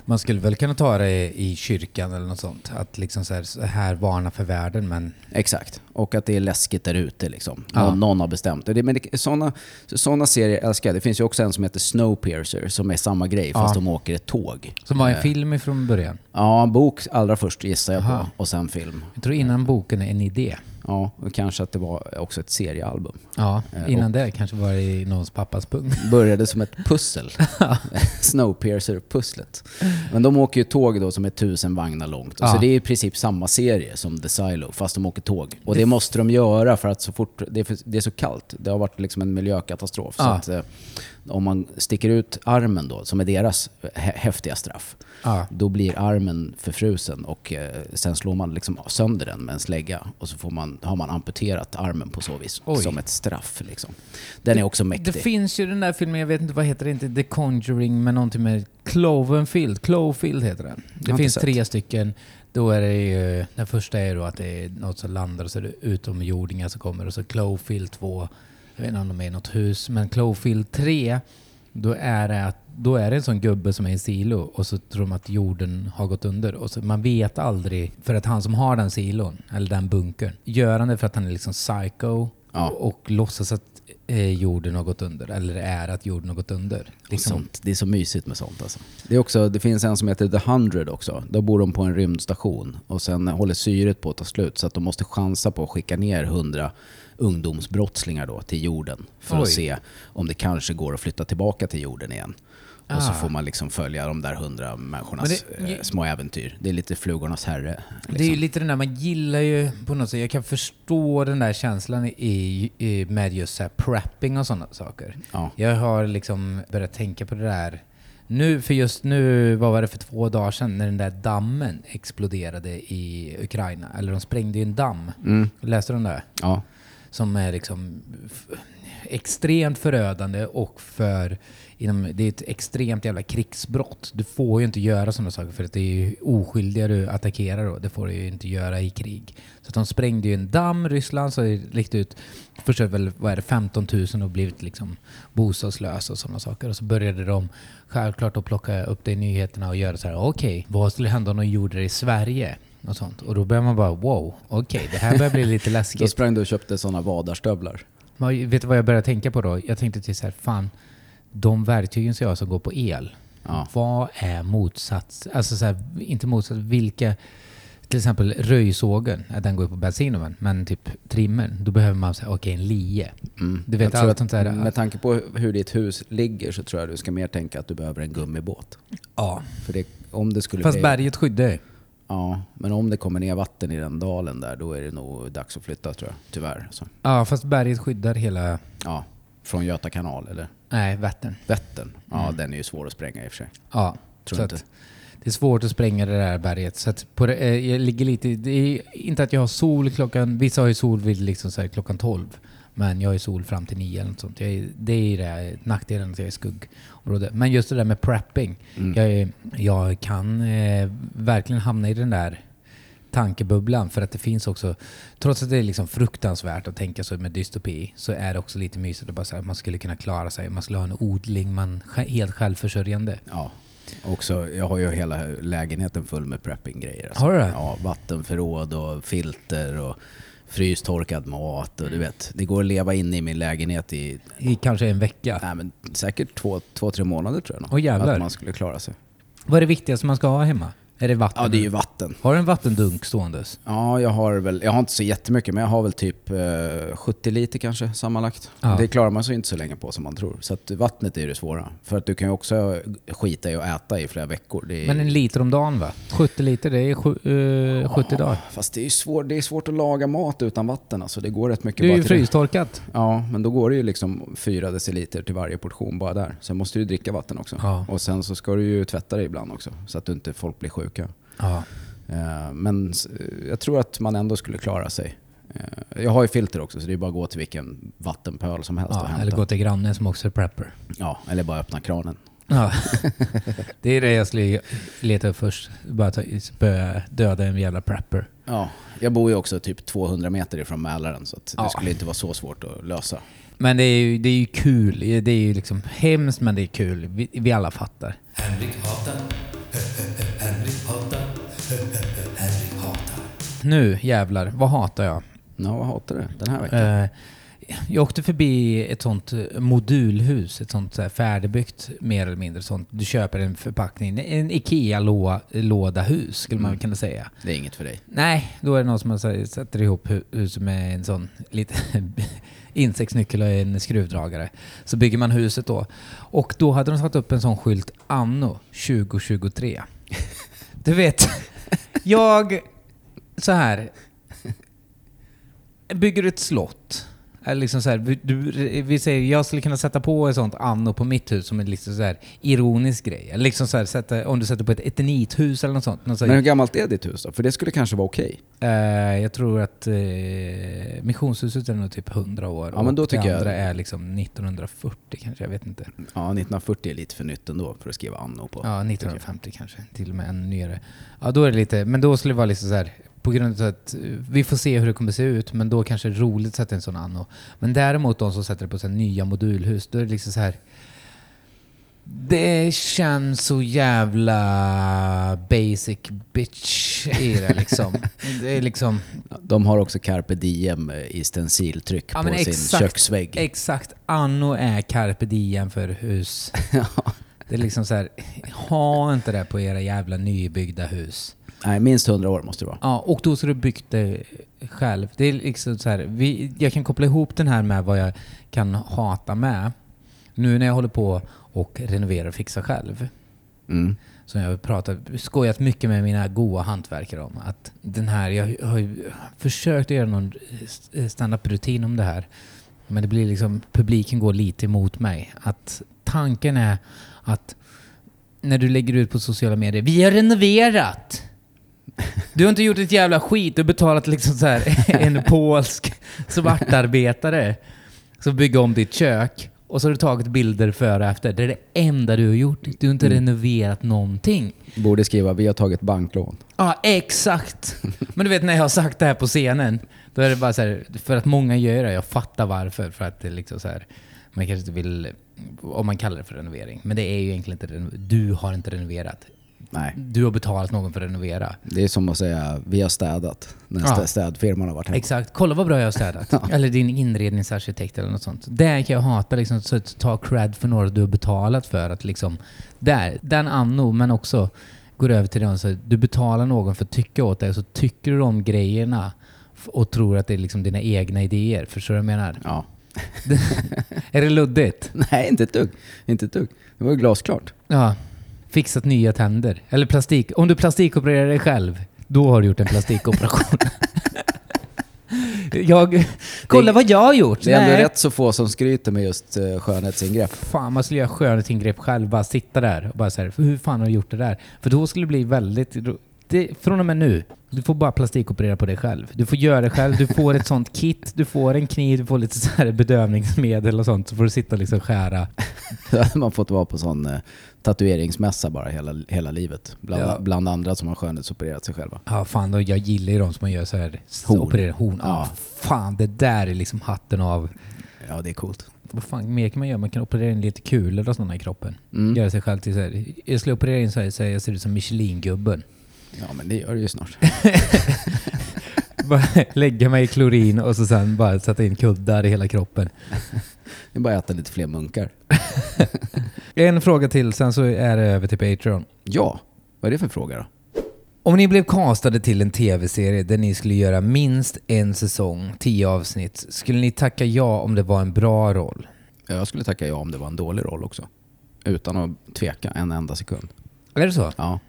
man skulle väl kunna ta det i kyrkan eller något sånt. Att liksom så här, så här varna för världen men... Exakt. Och att det är läskigt där ute liksom. Ja. Någon, någon har bestämt det. Men det, sådana, såna serier älskar jag. Det finns ju också en som heter Snowpiercer som är samma grej fast Ja. de åker ett tåg. Som var en Eh, film ifrån början. Ja, bok allra först gissar jag Aha. på. Och sen film. Jag tror innan boken är en idé. Ja, och kanske att det var också ett seriealbum. Ja, Eh, innan det kanske var det i någons pappas pung. Började som ett pussel. Snowpiercer-pusslet. Men de åker ju tåg då som är tusen vagnar långt. Ja. Så det är i princip samma serie som The Silo, fast de åker tåg. Och det måste de göra för att så fort... Det är, för, det är så kallt. Det har varit liksom en miljökatastrof. Så Ja. att, eh, om man sticker ut armen då, som är deras hä- häftiga straff, Ja. då blir armen förfrusen och eh, sen slår man liksom sönder den med en slägga. Och så får man, har man amputerat armen på så vis. Oj. Som ett straff liksom. Den är också mäktig. Det finns ju den där filmen, jag vet inte vad heter det, inte The Conjuring, men någonting med Clovenfield. Cloverfield heter den. Det finns sett. tre stycken. Då är det ju, den första är då att det är något som landar och så är det utomjordingar som kommer och så Cloverfield 2, jag vet inte om de är i något hus, men Cloverfield 3, då är det att då är det en sån gubbe som är i silo och så tror de att jorden har gått under. Och så, man vet aldrig, för att han som har den silon, eller den bunkern, gör han det för att han är liksom psycho Ja. och, och låtsas att jorden har gått under, eller är att jorden har gått under. Liksom. Sånt. Det är så mysigt med sånt alltså. Det, är också, det finns en som heter The Hundred också. Då bor de på en rymdstation och sen håller syret på att ta slut så att de måste chansa på att skicka ner hundra ungdomsbrottslingar då till jorden för Oj. att se om det kanske går att flytta tillbaka till jorden igen. Och så Ah. får man liksom följa de där hundra människornas det- eh, små äventyr. Det är lite flugornas herre. Det är ju Liksom. lite den där, man gillar ju på något sätt, jag kan förstå den där känslan i, i, med just så prepping och sådana saker. Ja. Jag har liksom börjat tänka på det där nu, för just nu, vad var det för två dagar sedan, när den där dammen exploderade i Ukraina. Eller de sprängde ju en damm. Mm. Läste du om det? ja. som är liksom extremt förödande och för inom, det är ett extremt jävla krigsbrott. Du får ju inte göra sådana saker för att det är ju oskyldiga du attackerar då. Det får du ju inte göra i krig. Så de sprängde ju en damm, Ryssland, så det läckte ut först väl, vad är det, 15 000 och blivit liksom bostadslösa och sådana saker. Och så började de självklart att plocka upp det i nyheterna och göra så här, okej, vad skulle hända om de gjorde det i Sverige? Och sånt. Och då börjar man bara, wow, okej, det här börjar bli lite Då läskigt. sprang du och köpte sådana vadarstövlar. Men vet du vad jag började tänka på då? Jag tänkte till så här, fan, de verktygen som jag har som går på el, Ja. vad är motsats? Alltså så här, inte motsats, vilka... Till exempel röjsågen, den går ju på bensin men typ trimmern, då behöver man säga okej en lie. Mm. Du vet allt att sånt där. Med tanke på hur ditt hus ligger så tror jag du ska mer tänka att du behöver en gummibåt. Ja. För det, om det skulle Fast bli, berget skyddar. Ja, men om det kommer ner vatten i den dalen där, då är det nog dags att flytta tror jag. Tyvärr. Så. Ja, fast berget skyddar hela... Ja, från Göta kanal eller Nej, Vättern. Vättern. Ja, Mm. den är ju svår att spränga i och för sig. Ja, Tror så inte. att det är svårt att spränga det där berget. Så på det, eh, jag ligger lite... Det är inte att jag har sol klockan... Vissa har ju sol vid liksom så klockan 12. Men jag har ju sol fram till 9 eller något sånt. Jag är, det är det nackdelen att jag är skuggområde. Men just det där med prepping. Mm. Jag, jag kan eh, verkligen hamna i den där tankebubblan för att det finns också, trots att det är liksom fruktansvärt att tänka så med dystopi, så är det också lite mysigt att bara säga att man skulle kunna klara sig. Man skulle ha en odling, man är helt självförsörjande. Ja. Också, jag har ju hela lägenheten full med prepping-grejer. alltså. Har du det? Ja, vattenförråd och filter och frystorkad mat och du vet. Det går att leva inne i min lägenhet i I kanske en vecka. nej, men säkert två, två, tre månader tror jag nog. Åh, jävlar. Att man skulle klara sig. Vad är det viktigaste man ska ha hemma? Är det vatten? Ja, det är ju vatten. Har du en vattendunk ståendes? Ja, jag har väl, jag har inte så jättemycket, men jag har väl typ eh, 70 liter kanske sammanlagt. Ja. Det klarar man sig inte så länge på som man tror. Så att vattnet är det svåra. För att du kan ju också skita i att äta i flera veckor. Är, Men en liter om dagen va? 70 liter, det är sju, eh, 70 dagar. Fast det är ju svårt, det är svårt att laga mat utan vatten. Alltså det går rätt mycket Det är ju frystorkat. Ja, men då går det ju liksom 4 deciliter till varje portion bara där. Sen måste du dricka vatten också. Ja. Och sen så ska du ju tvätta dig ibland också. Så att du inte folk blir sjuka. Ja. Eh, Men s- jag tror att man ändå skulle klara sig. Eh, Jag har ju filter också så det är bara att gå till vilken vattenpöl som helst och ja hämta. eller gå till grannen som också är prepper. Ja, eller bara öppna kranen. Ja. det är det jag skulle leta upp först. Bara ta, börja döda en jävla prepper. Ja, jag bor ju också typ 200 meter ifrån Mälaren så att det Ja. skulle inte vara så svårt att lösa. Men det är ju, det är ju kul. Det är ju liksom hemskt men det är kul. Vi, vi alla fattar. Henrik hatar. Nu jävlar, vad hatar jag? Ja, vad hatar du den här veckan? Eh, jag åkte förbi ett sånt eh, modulhus, ett sånt så färdigbyggt mer eller mindre sånt. Du köper en förpackning, en IKEA-låda-hus skulle man Mm. kunna säga. Det är inget för dig. Nej, då är det någon som här- sätter ihop hu- huset med en sån liten insektsnyckel och en skruvdragare. Så bygger man huset då. Och då hade de satt upp en sån skylt Anno 2023. Du vet, jag... Så här. Bygger du ett slott? Eller liksom så här, du, vi säger, jag skulle kunna sätta på ett sånt anno på mitt hus som en liksom så här ironisk grej. Eller liksom så här, sätta, om du sätter på ett eternithus eller något sånt. Något Men hur gammalt är ditt hus då? För det skulle kanske vara okej. Eh, jag tror att eh, missionshuset är nog typ 100 år. Ja, men då och det tycker jag- andra är liksom 1940 kanske, jag vet inte. Ja, 1940 är lite för nytt ändå för att skriva anno på. Ja, 1950 kanske, till och med ännu nyare. Ja, då är det lite, men då skulle det vara liksom så här, på grund av att eh, vi får se hur det kommer se ut, men då kanske det är roligt att sätta en sån anno. Men däremot de som sätter det på så nya modulhus, då är det liksom så här det känns så jävla basic bitch i det liksom. Det är liksom... De har också carpe diem i stenciltryck Ja, på men sin exakt. köksvägg. Exakt. Anno är carpe diem för hus. Det är liksom så här, ha inte det på era jävla nybyggda hus. Nej, minst 100 år måste det vara. Ja, och då ska du byggt det själv. Det är liksom så här, vi, jag kan koppla ihop den här med vad jag kan hata med. Nu när jag håller på och renoverar och fixar själv. Mm. Som jag har pratat, skojat mycket med mina goa hantverkare om. Att den här, jag har ju försökt göra någon standup-rutin om det här. Men det blir liksom, publiken går lite emot mig. Att tanken är att när du lägger ut på sociala medier, vi har renoverat. Du har inte gjort ett jävla skit. Du har betalat liksom så här en polsk svartarbetare som bygger om ditt kök. Och så har du tagit bilder före och efter. Det är det enda du har gjort. Du har inte Mm. renoverat någonting. Borde skriva vi har tagit banklån. Ja, exakt. Men du vet när jag har sagt det här på scenen, då är det bara så här, för att många gör det, jag fattar varför. För att det är liksom så här, man kanske inte vill, om man kallar det för renovering. Men det är ju egentligen inte. Du har inte renoverat. Nej. Du har betalat någon för att renovera. Det är som att säga vi har städat när Ja. stä- städfirman har varit hemma. Exakt. Kolla vad bra jag har städat. Eller din inredningsarkitekt eller något sånt. Det kan jag hata, liksom, så att ta cred för några du har betalat för. att liksom, där, Den anno, men också går över till den så du betalar någon för att tycka åt dig, så tycker du om grejerna och tror att det är liksom dina egna idéer. Förstår du vad jag menar? Ja. Är det luddigt? Nej, inte ett dugg. Inte ett dugg. Det var ju glasklart. Ja. Fixat nya tänder. Eller plastik. Om du plastikopererar dig själv, då har du gjort en plastikoperation. jag, kolla vad jag har gjort! Det är ändå Nej. rätt så få som skryter med just uh, skönhetsingrepp. Fan, man skulle göra skönhetsingrepp själv. Bara sitta där och bara säga hur fan har du gjort det där? För då skulle det bli väldigt... Det, från och med nu, du får bara plastikoperera på dig själv. Du får göra det själv, du får ett sånt kit, du får en kniv, du får lite så här bedövningsmedel och sånt. Så får du sitta och liksom skära. Då hade man fått vara på sån uh, tatueringsmässa bara hela, hela livet. Bland, Ja. bland andra som har skönhetsopererat sig själva. Ja, fan, då, jag gillar ju de som man gör så här. Horn. Opererar horn. Ja. Ja. fan, det där är liksom hatten av... Ja, det är coolt. Vad fan mer kan man göra? Man kan operera in lite kulor och sådana i kroppen. Mm. Göra sig själv till så här. Jag skulle operera in så här, så här jag ser ut som Michelin-gubben. Ja, men det gör det ju snart. Bara lägga mig i klorin och så sen bara sätta in kuddar i hela kroppen. Det är bara att äta lite fler munkar. En fråga till, sen så är det över till Patreon. Ja, vad är det för fråga då? Om ni blev castade till en tv-serie där ni skulle göra minst en säsong, tio avsnitt, skulle ni tacka ja om det var en bra roll? Jag skulle tacka ja om det var en dålig roll också. Utan att tveka en enda sekund. Är det så? Ja.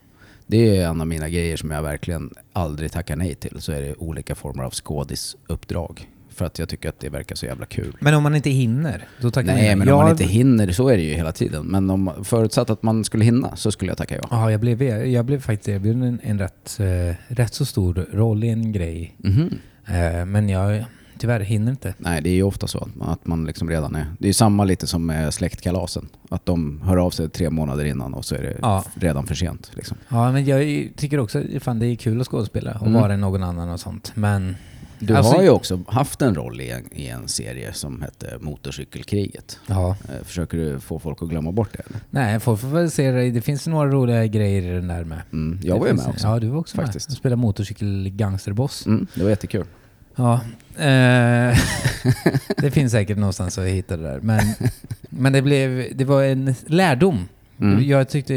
Det är en av mina grejer som jag verkligen aldrig tackar nej till. Så är det olika former av skådisuppdrag. För att jag tycker att det verkar så jävla kul. Men om man inte hinner, då tackar Nej, ni men om man inte hinner, så är det ju hela tiden. Men om, förutsatt att man skulle hinna så skulle jag tacka ja. Ja, jag blev, jag blev faktiskt erbjuden en, en rätt, eh, rätt så stor roll i en grej. Mhm. Eh, men jag tyvärr hinner inte. Nej, det är ju ofta så att man, att man liksom redan är... Det är samma lite som med släktkalasen. Att de hör av sig tre månader innan och så är det Ja. redan för sent. Liksom. Ja, men jag tycker också fan det är kul att skådespela och Mm. vara någon annan och sånt. Men Du Alltså- har ju också haft en roll i en, i en serie som hette Motorcykelkriget. ja, Eh, Försöker du få folk att glömma bort det? Eller? nej, folk får väl se det. Det finns några roliga grejer i den där med. Mm, jag Det var ju med också. Ja, du var också Faktiskt. med. Du spelade motorcykel-gangsterboss. Mm, det var jättekul. Ja. Eh, det finns säkert någonstans att hitta det där. Men, men det, blev, det var en lärdom. Mm. Jag, tyckte,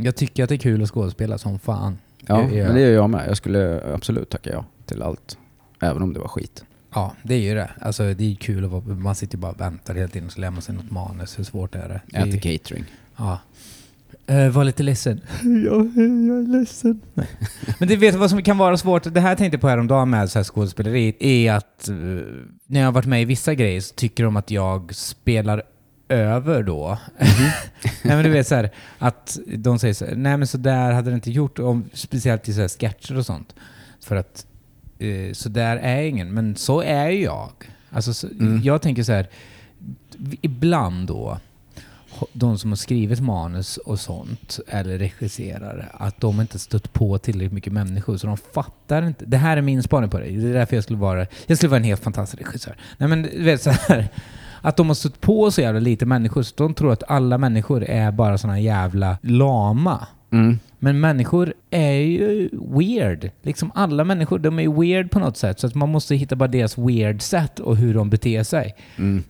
jag tycker att det är kul att skådespela som fan. Ja, Jag- jag- men det gör jag med. Jag skulle absolut tacka ja till allt. Även om det var skit. Ja, det är ju det. Alltså, det är kul att vara, man sitter ju bara och väntar hela tiden och så lär man sig något manus. Hur svårt är det? Äter catering. ja. Uh, var lite ledsen. jag, jag är ledsen. Men det vet du vad som kan vara svårt? Det här tänkte jag på häromdagen med så här skådespeleri, är att eh, när jag har varit med i vissa grejer så tycker de att jag spelar över då. nej men du vet så här, att de säger så här, nej men så där hade det inte gjort, om, speciellt i så här sketcher och sånt. För att eh, så där är ingen, men så är jag. Alltså, så, Mm. Jag tänker så här, ibland då, de som har skrivit manus och sånt, eller regisserar, att de inte stött på tillräckligt mycket människor, så de fattar inte. Det här är min spaning på det. Det är därför jag skulle vara, jag skulle vara en helt fantastisk regissör. Nej men du vet så här, att de har stött på så jävla lite människor, så de tror att alla människor är bara såna jävla lama. Mm. Men människor är ju weird. Liksom alla människor, de är ju weird på något sätt. Så att man måste hitta bara deras weird sätt och hur de beter sig. Mm.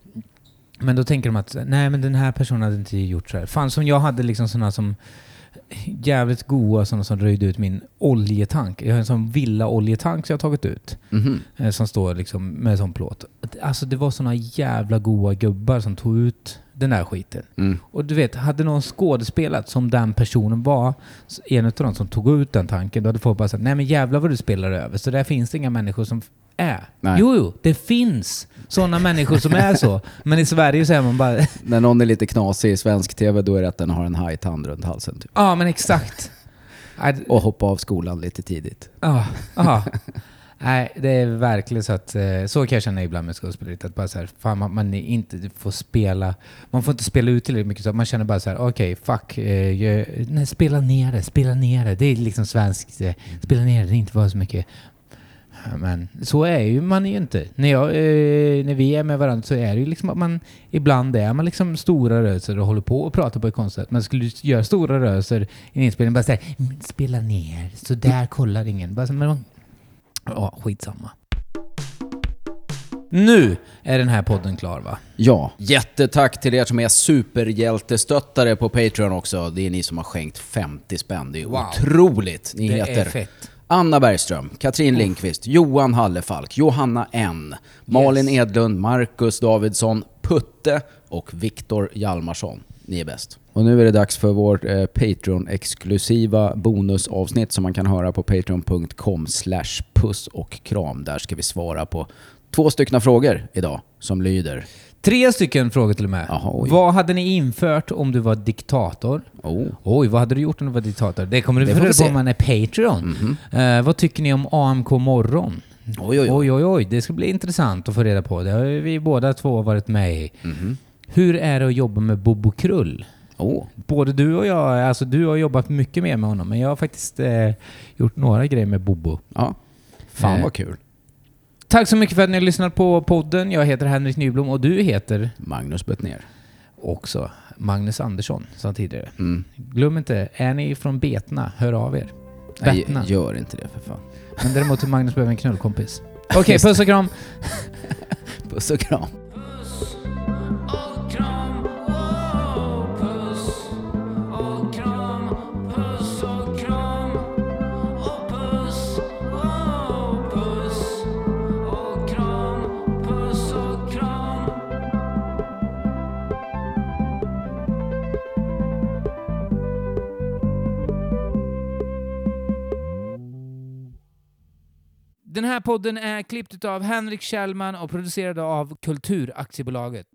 Men då tänker de att nej men den här personen hade inte gjort så här. Fan som jag hade liksom sådana som jävligt goa sådana som röjde ut min oljetank. Jag har en sån villa-oljetank som jag har tagit ut. Mhm. Eh, som står liksom med sån plåt. Alltså det var såna jävla goa gubbar som tog ut den där skiten. Mm. Och du vet, hade någon skådespelat som den personen var, en av de som tog ut den tanken, då hade folk bara sagt nej men jävlar vad du spelar över. Så där finns det inga människor som är. Nej. Jo, jo, det finns sådana människor som är så. Men i Sverige så är man bara, När någon är lite knasig i svensk tv, då är det att den har en hajtand runt halsen. Typ. ja men exakt. Och hoppa av skolan lite tidigt. Ja, ja. Nej, det är verkligen så att eh, så kan jag känna ibland med skådespeleriet. Att bara så här, fan, man, man inte får spela, man får inte spela ut tillräckligt mycket. Så man känner bara så här, okej, fuck, eh, jag, nej, spela ner det, spela ner det. Det är liksom svenskt, eh, spela ner det, det är inte vara så mycket. Men så är ju man ju inte. När, jag, eh, när vi är med varandra så är det ju liksom att man ibland är man liksom stora rörelser och håller på och pratar på ett konstigt. Men skulle du göra stora rörelser i en inspelning, bara säga spela ner, så där kollar ingen. Bara så, men man, ja, skitsamma. Nu är den här podden klar va? Ja, jättetack till er som är superhjältestöttare på Patreon också. Det är ni som har skänkt 50 spänn. Det är Wow. otroligt. Ni Det heter är fett. Anna Bergström, Katrin Lindqvist, Johan Hallefalk, Johanna N, Malin Yes. Edlund, Marcus Davidsson, Putte och Viktor Hjalmarsson. Ni är bäst. Och nu är det dags för vårt eh, Patreon-exklusiva bonusavsnitt som man kan höra på patreon.com slash puss och kram. Där ska vi svara på två stycken frågor idag som lyder Tre stycken frågor till och med. Jaha, oj. vad hade ni infört om du var diktator? oh, Oj, vad hade du gjort om du var diktator? Det kommer du få reda på om man är Patreon. Eh, vad tycker ni om AMK morgon? oj, oj, oj. Oj, oj. Det ska bli intressant att få reda på. Det har vi båda två varit med i. Mhm. Hur är det att jobba med Bobo Krull? Oh, Både du och jag, alltså du har jobbat mycket mer med honom, men jag har faktiskt eh, gjort några grejer med Bobo. ja. Fan Eh. vad kul. Tack så mycket för att ni har lyssnat på podden. Jag heter Henrik Nyblom och du heter Magnus Bettner. också Magnus Andersson, som tidigare. Mm. Glöm inte, är ni från Betna, hör av er. Nej, Bettna. gör inte det för fan. Men däremot till Magnus behöver en knullkompis. Okej, kram. Puss och kram. Puss och kram, Den här podden är klippt av Henrik Kjellman och producerad av Kulturaktiebolaget.